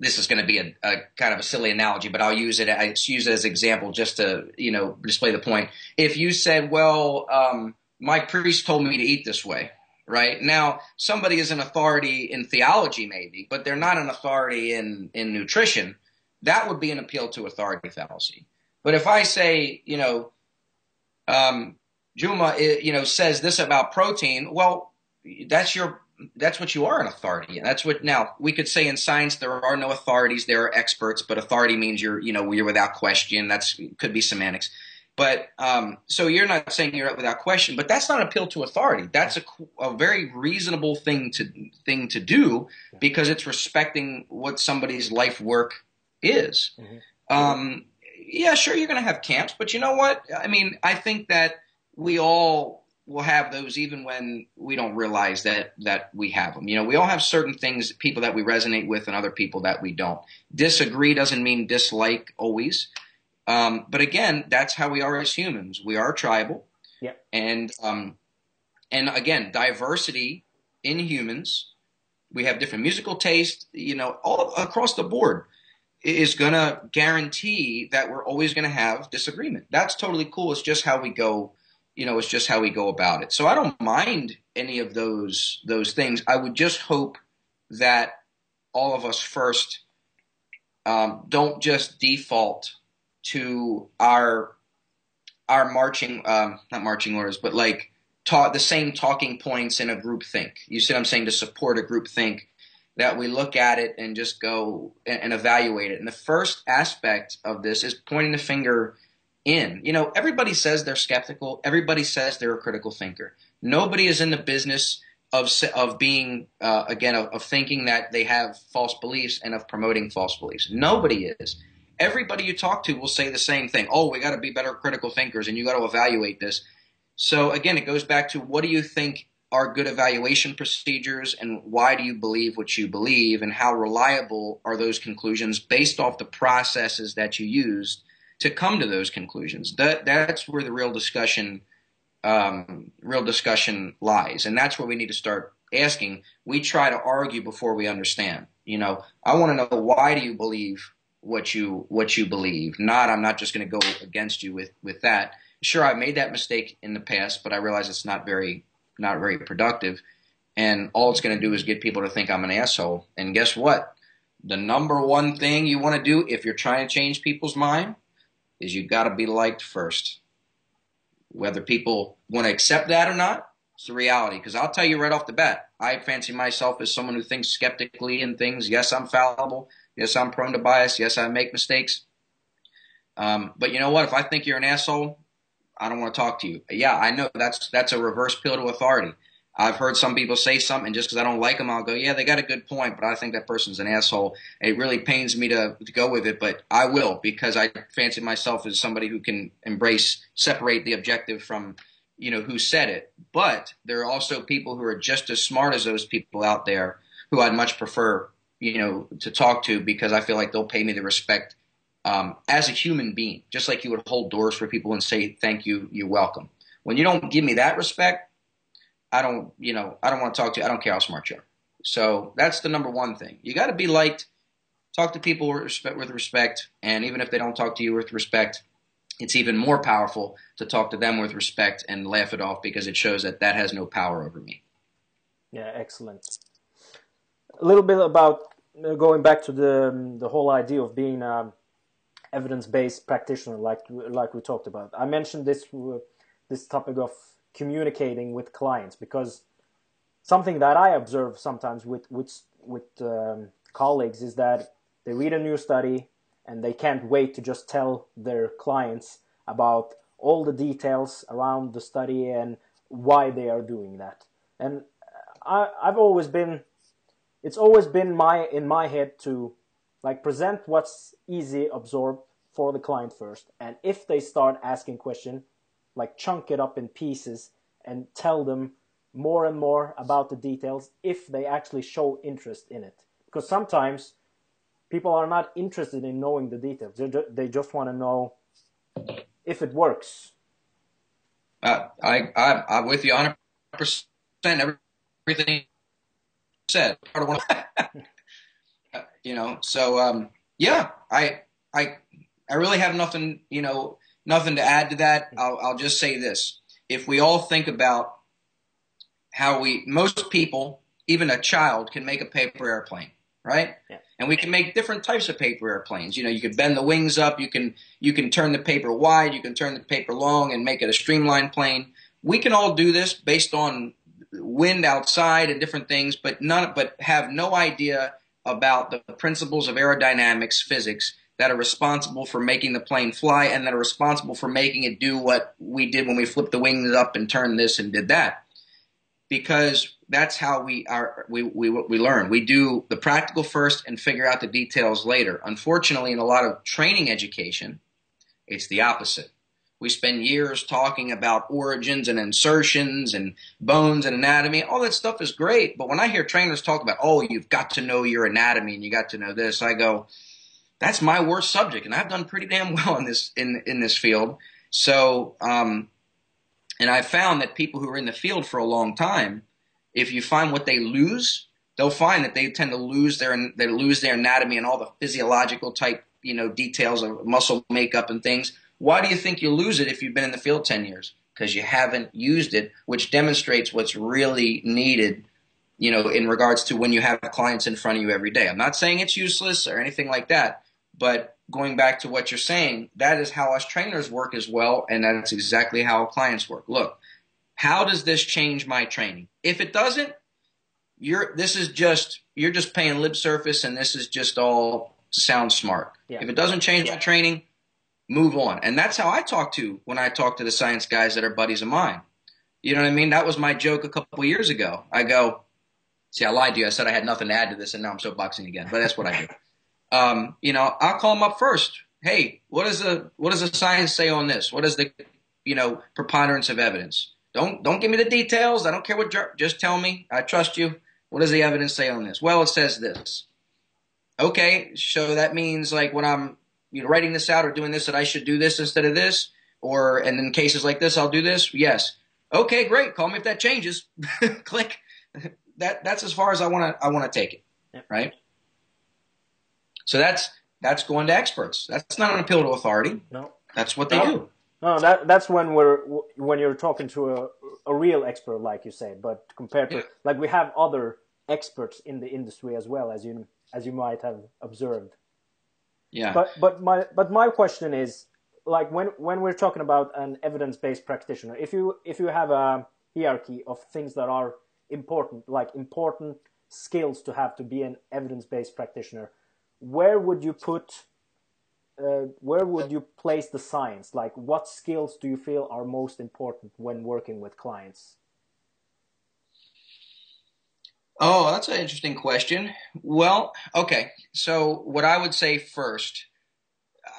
this is going to be a, a, kind of a silly analogy, but I'll use it. I use it as an example just to, you know, display the point. If you said, well, um, my priest told me to eat this way, right? Now, somebody is an authority in theology, maybe, but they're not an authority in, in nutrition. That would be an appeal to authority fallacy. But if I say, you know, um, Juma, eh, you know, says this about protein, well, that's your that's what you are an authority and that's what now we could say in science there are no authorities there are experts but authority means you're you know you're without question that's could be semantics but um, so you're not saying you're without question, but that's not an appeal to authority. That's a, a very reasonable thing to thing to do because it's respecting what somebody's life work is. Mm-hmm. Um, yeah, sure, you're going to have camps, but you know what? I mean, I think that we all will have those even when we don't realize that that we have them. You know, we all have certain things, people that we resonate with, and other people that we don't. Disagree doesn't mean dislike always. Um, but again, that's how we are as humans. We are tribal. Yeah. And um, and again, diversity in humans. We have different musical taste. You know, all across the board is going to guarantee that we're always going to have disagreement. That's totally cool. It's just how we go. You know, it's just how we go about it. So I don't mind any of those those things. I would just hope that all of us first um, don't just default to our our marching um, not marching orders, but like the same talking points in a group think. You see what I'm saying to support a group think that we look at it and just go and, and evaluate it. And the first aspect of this is pointing the finger in. You know, everybody says they're skeptical. Everybody says they're a critical thinker. Nobody is in the business of of being uh, again of, of, thinking that they have false beliefs and of promoting false beliefs. Nobody is everybody you talk to will say the same thing. Oh, we got to be better critical thinkers and you got to evaluate this. So again, it goes back to what do you think are good evaluation procedures and why do you believe what you believe and how reliable are those conclusions based off the processes that you used to come to those conclusions. That that's where the real discussion um, real discussion lies, and that's where we need to start asking. We try to argue before we understand. You know, I want to know why do you believe what you what you believe. Not I'm not just going to go against you with with that. Sure, I made that mistake in the past, but I realize it's not very not very productive. And all it's going to do is get people to think I'm an asshole. And guess what? The number one thing you want to do if you're trying to change people's mind is you got to be liked first. Whether people want to accept that or not, it's the reality. Because I'll tell you right off the bat, I fancy myself as someone who thinks skeptically in things. Yes, I'm fallible. Yes, I'm prone to bias. Yes, I make mistakes. Um, but you know what? If I think you're an asshole, I don't want to talk to you. Yeah, I know that's that's a reverse pill to authority. I've heard some people say something just because I don't like them, I'll go, yeah, they got a good point, but I think that person's an asshole. It really pains me to, to go with it, but I will because I fancy myself as somebody who can embrace, separate the objective from, you know, who said it. But there are also people who are just as smart as those people out there who I'd much prefer you know, to talk to because I feel like they'll pay me the respect um, as a human being, just like you would hold doors for people and say thank you, you're welcome. When you don't give me that respect, I don't, you know, I don't want to talk to you. I don't care how smart you are. So that's the number one thing. You got to be liked. Talk to people with respect, with respect, and even if they don't talk to you with respect, it's even more powerful to talk to them with respect and laugh it off because it shows that that has no power over me. Yeah, excellent. A little bit about uh, going back to the um, the whole idea of being an evidence based practitioner, like like we talked about. I mentioned this uh, this topic of communicating with clients because something that I observe sometimes with with with um, colleagues is that they read a new study and they can't wait to just tell their clients about all the details around the study and why they are doing that. And I, I've always been, it's always been my in my head to like present what's easy absorb for the client first, and if they start asking question, like chunk it up in pieces and tell them more and more about the details if they actually show interest in it. Because sometimes people are not interested in knowing the details; they just want to know if it works. Uh, I, I, I'm with you 100 percent. Everything said. you know, so um, yeah, I, I, I really have nothing, you know, nothing to add to that. I'll, I'll just say this: if we all think about how we, most people, even a child, can make a paper airplane, right? Yeah. And we can make different types of paper airplanes. You know, you can bend the wings up, you can you can turn the paper wide, you can turn the paper long and make it a streamlined plane. We can all do this based on wind outside and different things, but none but have no idea about the principles of aerodynamics, physics that are responsible for making the plane fly and that are responsible for making it do what we did when we flipped the wings up and turned this and did that. Because that's how we are we, we we learn. We do the practical first and figure out the details later. Unfortunately, in a lot of training education, it's the opposite. We spend years talking about origins and insertions and bones and anatomy. All that stuff is great, but when I hear trainers talk about, "Oh, you've got to know your anatomy and you got to know this," I go, "That's my worst subject, and I've done pretty damn well in this in in this field." So, um, and I've found that people who are in the field for a long time if you find what they lose, they'll find that they tend to lose their they lose their anatomy and all the physiological type you know details of muscle makeup and things. Why do you think you lose it if you've been in the field ten years? Because you haven't used it, which demonstrates what's really needed. You know, in regards to when you have clients in front of you every day. I'm not saying it's useless or anything like that, but going back to what you're saying, that is how us trainers work as well, and that's exactly how clients work. Look, how does this change my training? If it doesn't, you're this is just you're just paying lip service, and this is just all sound smart. Yeah. If it doesn't change my training, move on. And that's how I talk to when I talk to the science guys that are buddies of mine. You know what I mean? That was my joke a couple years ago. I go, see, I lied to you. I said I had nothing to add to this, and now I'm soapboxing again. But that's what I do. Um, you know, I'll call them up first. Hey, what does the what does the science say on this? What is the you know preponderance of evidence? Don't don't give me the details. I don't care what. Just tell me. I trust you. What does the evidence say on this? Well, it says this. Okay, so that means like when I'm you know writing this out or doing this that I should do this instead of this, or and in cases like this I'll do this. Yes. Okay, great. Call me if that changes. Click. That that's as far as I want to I want to take it. Right. So that's that's going to experts. That's not an appeal to authority. No. That's what they no. do. No, that that's when we're when you're talking to a a real expert, like you say. But compared to yeah. like we have other experts in the industry as well as you as you might have observed. Yeah. But but my but my question is like when when we're talking about an evidence based practitioner, if you if you have a hierarchy of things that are important, like important skills to have to be an evidence based practitioner, where would you put uh, where would you place the science? Like, what skills do you feel are most important when working with clients? Oh, that's an interesting question. Well, okay. So, what I would say first,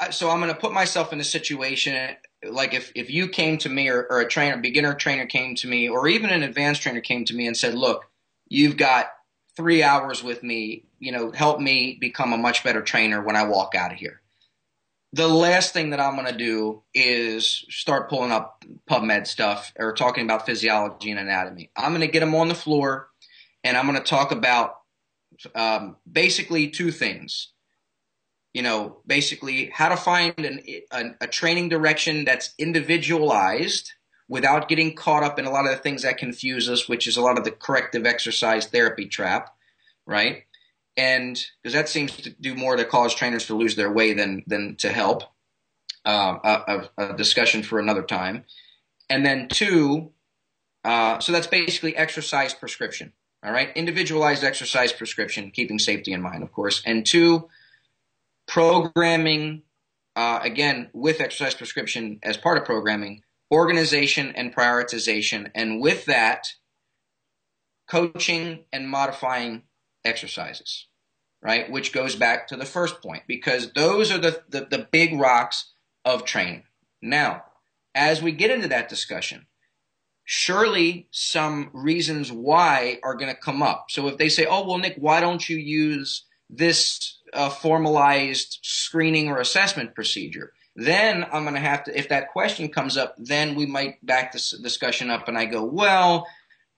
so I'm going to put myself in a situation like if, if you came to me or, or a trainer, beginner trainer came to me, or even an advanced trainer came to me and said, Look, you've got three hours with me, you know, help me become a much better trainer when I walk out of here the last thing that I'm going to do is start pulling up PubMed stuff or talking about physiology and anatomy. I'm going to get them on the floor and I'm going to talk about um, basically two things. You know, basically how to find an, a, a training direction that's individualized without getting caught up in a lot of the things that confuse us, which is a lot of the corrective exercise therapy trap, right? and because that seems to do more to cause trainers to lose their way than than to help. Um, a, a, discussion for another time, and then two, Uh, so that's basically exercise prescription. All right, individualized exercise prescription, keeping safety in mind, of course. And two, programming, uh, again, with exercise prescription as part of programming, organization and prioritization. And with that, coaching and modifying exercises, right? Which goes back to the first point, because those are the, the, the big rocks of training. Now, as we get into that discussion, surely some reasons why are going to come up. So if they say, oh, well, Nick, why don't you use this uh, formalized screening or assessment procedure? Then I'm going to have to, if that question comes up, then we might back this discussion up and I go, well,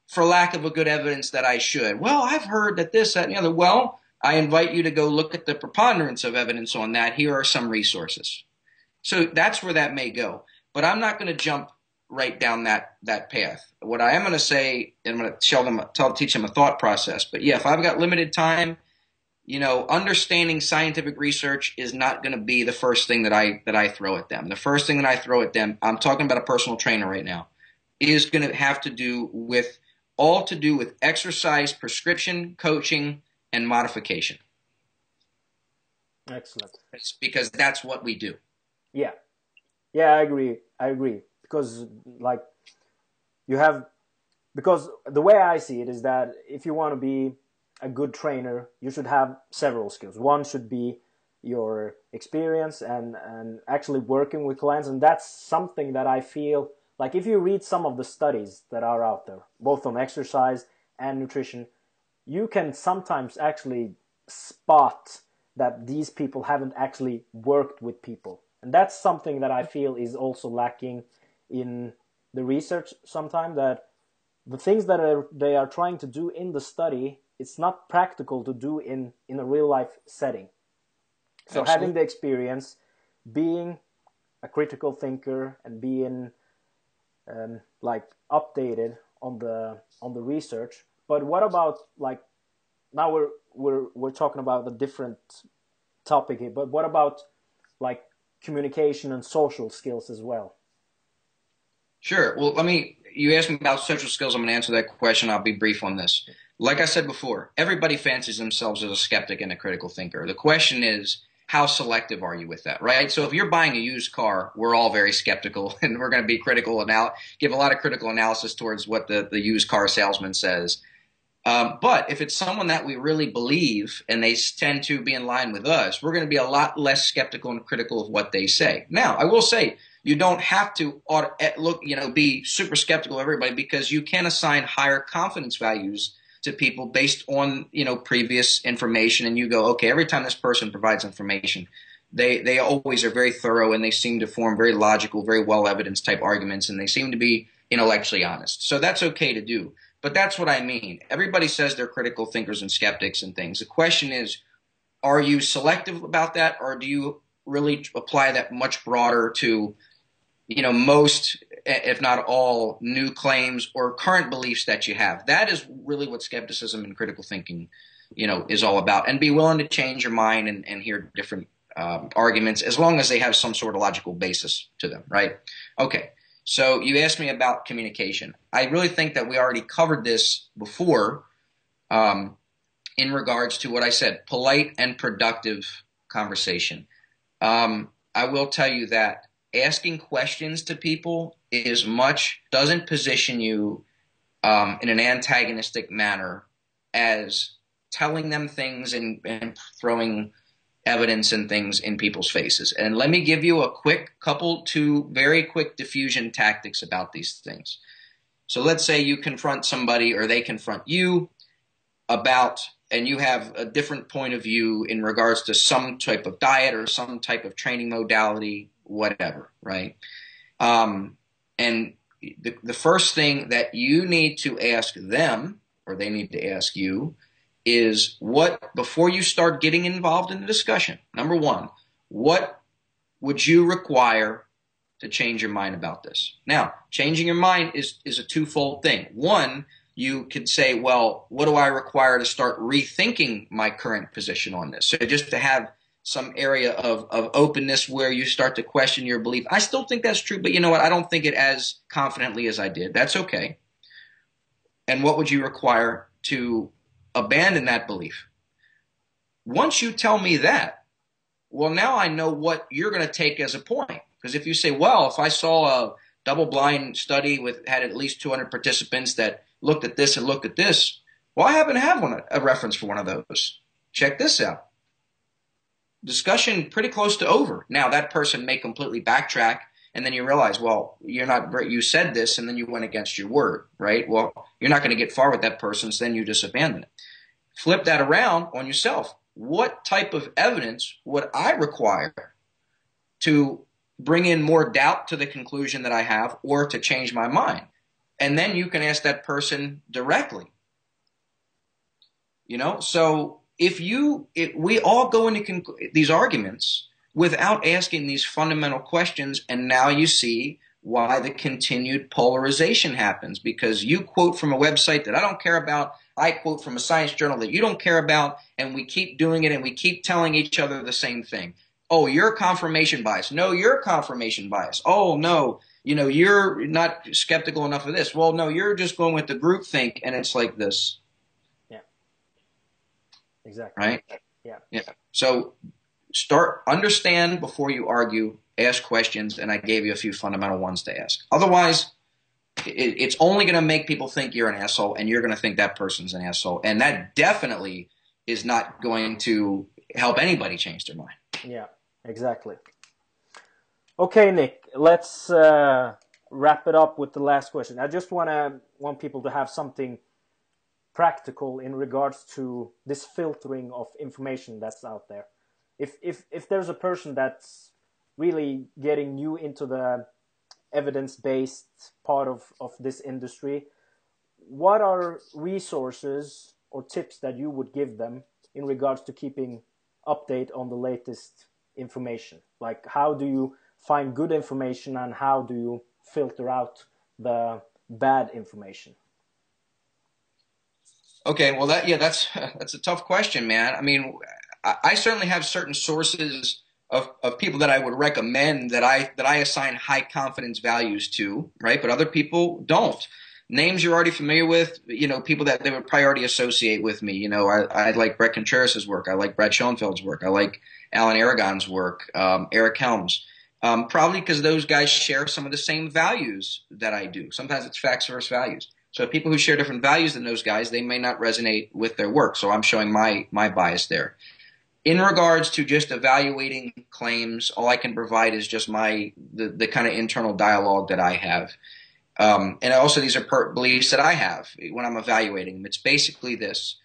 for lack of a good evidence that I should. Well, I've heard that this, that, and the other. Well, I invite you to go look at the preponderance of evidence on that. Here are some resources. So that's where that may go. But I'm not going to jump right down that that path. What I am going to say, I'm going to show them, tell, teach them a thought process. But yeah, if I've got limited time, you know, understanding scientific research is not going to be the first thing that I that I throw at them. The first thing that I throw at them, I'm talking about a personal trainer right now, is going to have to do with all to do with exercise, prescription, coaching, and modification. Excellent. It's because that's what we do. Yeah, yeah, I agree. I agree because like you have because the way I see it is that if you want to be a good trainer, you should have several skills. One should be your experience and and actually working with clients, and that's something that I feel like if you read some of the studies that are out there, both on exercise and nutrition, you can sometimes actually spot that these people haven't actually worked with people. And that's something that I feel is also lacking in the research sometimes that the things that are, they are trying to do in the study it's not practical to do in in a real life setting so Absolutely. having the experience being a critical thinker and being um, like updated on the on the research but what about like now we're we're we're talking about a different topic here but what about like communication and social skills as well Sure. Well, let me. You asked me about social skills. I'm going to answer that question. I'll be brief on this. Like I said before, everybody fancies themselves as a skeptic and a critical thinker. The question is, how selective are you with that, right? So if you're buying a used car, we're all very skeptical and we're going to be critical and give a lot of critical analysis towards what the, the used car salesman says. Um, but if it's someone that we really believe and they tend to be in line with us, we're going to be a lot less skeptical and critical of what they say. Now, I will say you don't have to look, you know, be super skeptical of everybody because you can assign higher confidence values to people based on, you know, previous information. And you go, okay, every time this person provides information, they, they always are very thorough and they seem to form very logical, very well evidenced type arguments and they seem to be intellectually honest. So that's okay to do. But that's what I mean. Everybody says they're critical thinkers and skeptics and things. The question is, are you selective about that or do you really apply that much broader to you know, most, if not all, new claims or current beliefs that you have. That is really what skepticism and critical thinking, you know, is all about. And be willing to change your mind and, and hear different um, arguments as long as they have some sort of logical basis to them, right? Okay. So you asked me about communication. I really think that we already covered this before um, in regards to what I said polite and productive conversation. Um, I will tell you that asking questions to people is much doesn't position you um, in an antagonistic manner as telling them things and, and throwing evidence and things in people's faces. And let me give you a quick couple two very quick diffusion tactics about these things. So let's say you confront somebody or they confront you about and you have a different point of view in regards to some type of diet or some type of training modality whatever, right? Um, and the, the first thing that you need to ask them, or they need to ask you, is what, before you start getting involved in the discussion, number one, what would you require to change your mind about this? Now, changing your mind is, is a twofold thing. One, you could say, well, what do I require to start rethinking my current position on this? So just to have some area of, of openness where you start to question your belief. I still think that's true, but you know what? I don't think it as confidently as I did. That's okay. and what would you require to abandon that belief? Once you tell me that, well, now I know what you're going to take as a point. Because if you say, well, if I saw a double blind study with had at least 200 participants that looked at this and looked at this, well, I happen to have one a reference for one of those. Check this out. Discussion pretty close to over. Now that person may completely backtrack and then you realize, well, you're not, you said this and then you went against your word, right? Well, you're not going to get far with that person, so then you just abandon it. Flip that around on yourself. What type of evidence would I require to bring in more doubt to the conclusion that I have or to change my mind? And then you can ask that person directly. You know, so if you, we all go into conc- these arguments without asking these fundamental questions. And now you see why the continued polarization happens because you quote from a website that I don't care about. I quote from a science journal that you don't care about, and we keep doing it and we keep telling each other the same thing. Oh, you're confirmation bias. No, you're confirmation bias. Oh, no, you know, you're not skeptical enough of this. Well, no, you're just going with the group think, and it's like this. Exactly. Right? Yeah. Yeah. So start understand before you argue ask questions and i gave you a few fundamental ones to ask otherwise it, it's only going to make people think you're an asshole and you're going to think that person's an asshole and that definitely is not going to help anybody change their mind yeah exactly okay nick let's uh, wrap it up with the last question i just want to want people to have something practical in regards to this filtering of information that's out there. If if if there's a person that's really getting new into the evidence based part of of this industry what are resources or tips that you would give them in regards to keeping update on the latest information? Like how do you find good information and how do you filter out the bad information okay well that yeah that's that's a tough question man i mean I certainly have certain sources of, of people that I would recommend that I that I assign high confidence values to, right? But other people don't. Names you're already familiar with, you know, people that they would priority associate with me. You know, I, I like Bret Contreras' work. I like Brad Schoenfeld's work. I like Alan Aragon's work, um, Eric Helms. Um, probably because those guys share some of the same values that I do. Sometimes it's facts versus values. So people who share different values than those guys, they may not resonate with their work. So I'm showing my my bias there in regards to just evaluating claims, all I can provide is just my the, the kind of internal dialogue that I have. Um, and also, these are per- beliefs that I have when I'm evaluating them. It's basically this: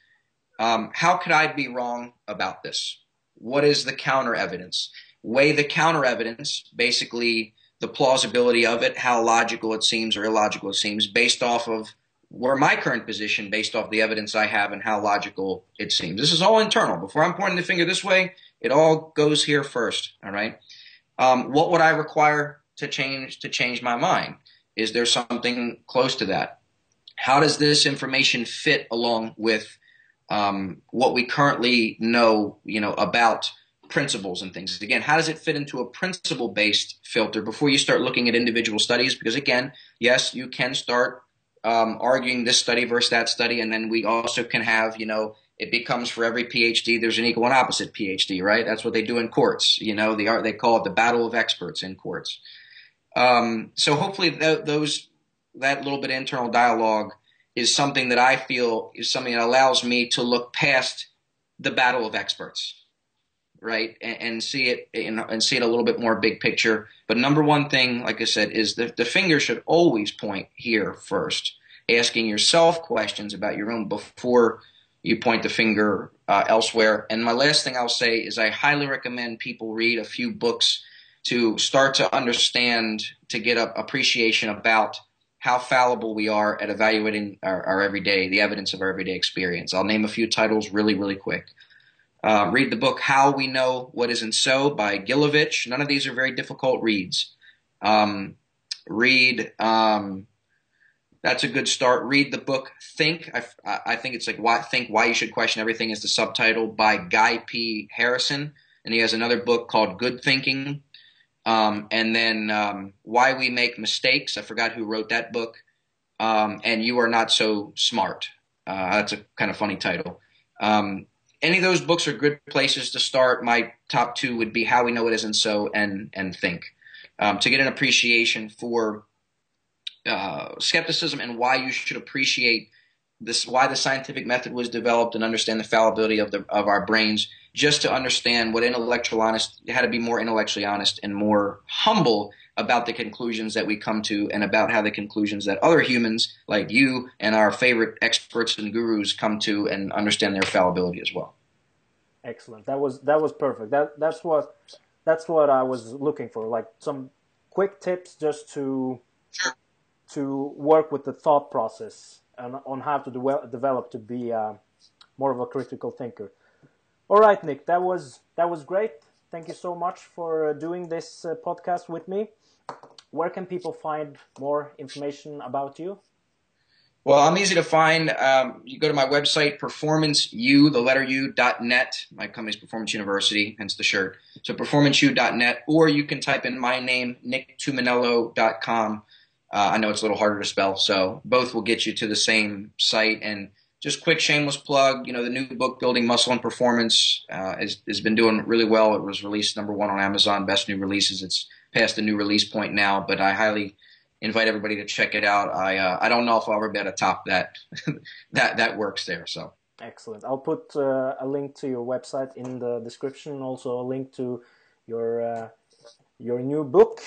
um, How could I be wrong about this? What is the counter evidence? Weigh the counter evidence, basically the plausibility of it, how logical it seems or illogical it seems, based off of where my current position based off the evidence I have and how logical it seems. This is all internal. Before I'm pointing the finger this way, it all goes here first. All right. Um, what would I require to change to change my mind? Is there something close to that? How does this information fit along with um, what we currently know, you know, about principles and things? Again, how does it fit into a principle-based filter before you start looking at individual studies? Because again, yes, you can start um, arguing this study versus that study, and then we also can have, you know, it becomes for every PhD there's an equal and opposite PhD, right? That's what they do in courts. You know, the art they call it the battle of experts in courts. Um, so hopefully th- those that little bit of internal dialogue is something that I feel is something that allows me to look past the battle of experts, right, and, and see it in, and see it a little bit more big picture. But number one thing, like I said, is the the finger should always point here first, asking yourself questions about your own before you point the finger uh, elsewhere. And my last thing I'll say is I highly recommend people read a few books to start to understand, to get an appreciation about how fallible we are at evaluating our, our, everyday, the evidence of our everyday experience. I'll name a few titles really, really quick. Uh, read the book How We Know What Isn't So by Gilovich. None of these are very difficult reads. Um, read, um, that's a good start. Read the book Think. I, I think it's like why, Think Why You Should Question Everything is the subtitle by Guy P. Harrison. And he has another book called Good Thinking. Um, and then um, Why We Make Mistakes. I forgot who wrote that book. um, and You Are Not So Smart. Uh, that's a kind of funny title. Um, any of those books are good places to start. My top two would be How We Know It Isn't So and and Think, um, to get an appreciation for uh, skepticism and why you should appreciate this, why the scientific method was developed, and understand the fallibility of the of our brains. Just to understand what intellectual honest, how to be more intellectually honest and more humble about the conclusions that we come to and about how the conclusions that other humans like you and our favorite experts and gurus come to and understand their fallibility as well. Excellent. That was that was perfect. That that's what that's what I was looking for. Like some quick tips just to sure. to work with the thought process and on how to de- develop to be uh, more of a critical thinker. All right, Nick. That was that was great. Thank you so much for doing this uh, podcast with me where can people find more information about you? Well, I'm easy to find. Um, you go to my website, performanceu, the letter U, dot net. My company's Performance University, hence the shirt. So performanceu.net, or you can type in my name, nicktumminello.com. Uh, I know it's a little harder to spell, so both will get you to the same site. And just quick shameless plug, you know, the new book, Building Muscle and Performance, uh, has, has been doing really well. It was released number one on Amazon, best new releases. It's past the new release point now, but I highly invite everybody to check it out. I uh, I don't know if I'll ever be able to top that that that works there. So excellent. I'll put uh, a link to your website in the description. Also a link to your uh, your new book.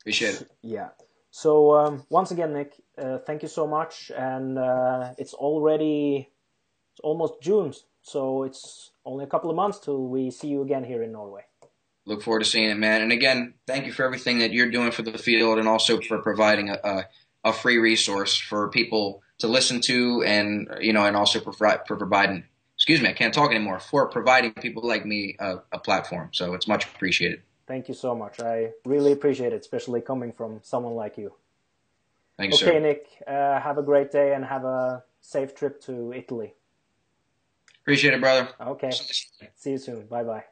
Appreciate it. Yeah. So um, once again, Nick, uh, thank you so much. And uh, it's already it's almost June, so it's only a couple of months till we see you again here in Norway look forward to seeing it, man. And again, thank you for everything that you're doing for the field and also for providing a, a, a free resource for people to listen to and, you know, and also for, for providing, excuse me, I can't talk anymore, for providing people like me a, a platform. So it's much appreciated. Thank you so much. I really appreciate it, especially coming from someone like you. Thanks, okay, sir. Nick, uh, have a great day and have a safe trip to Italy. Appreciate it, brother. Okay. See you soon. Bye bye.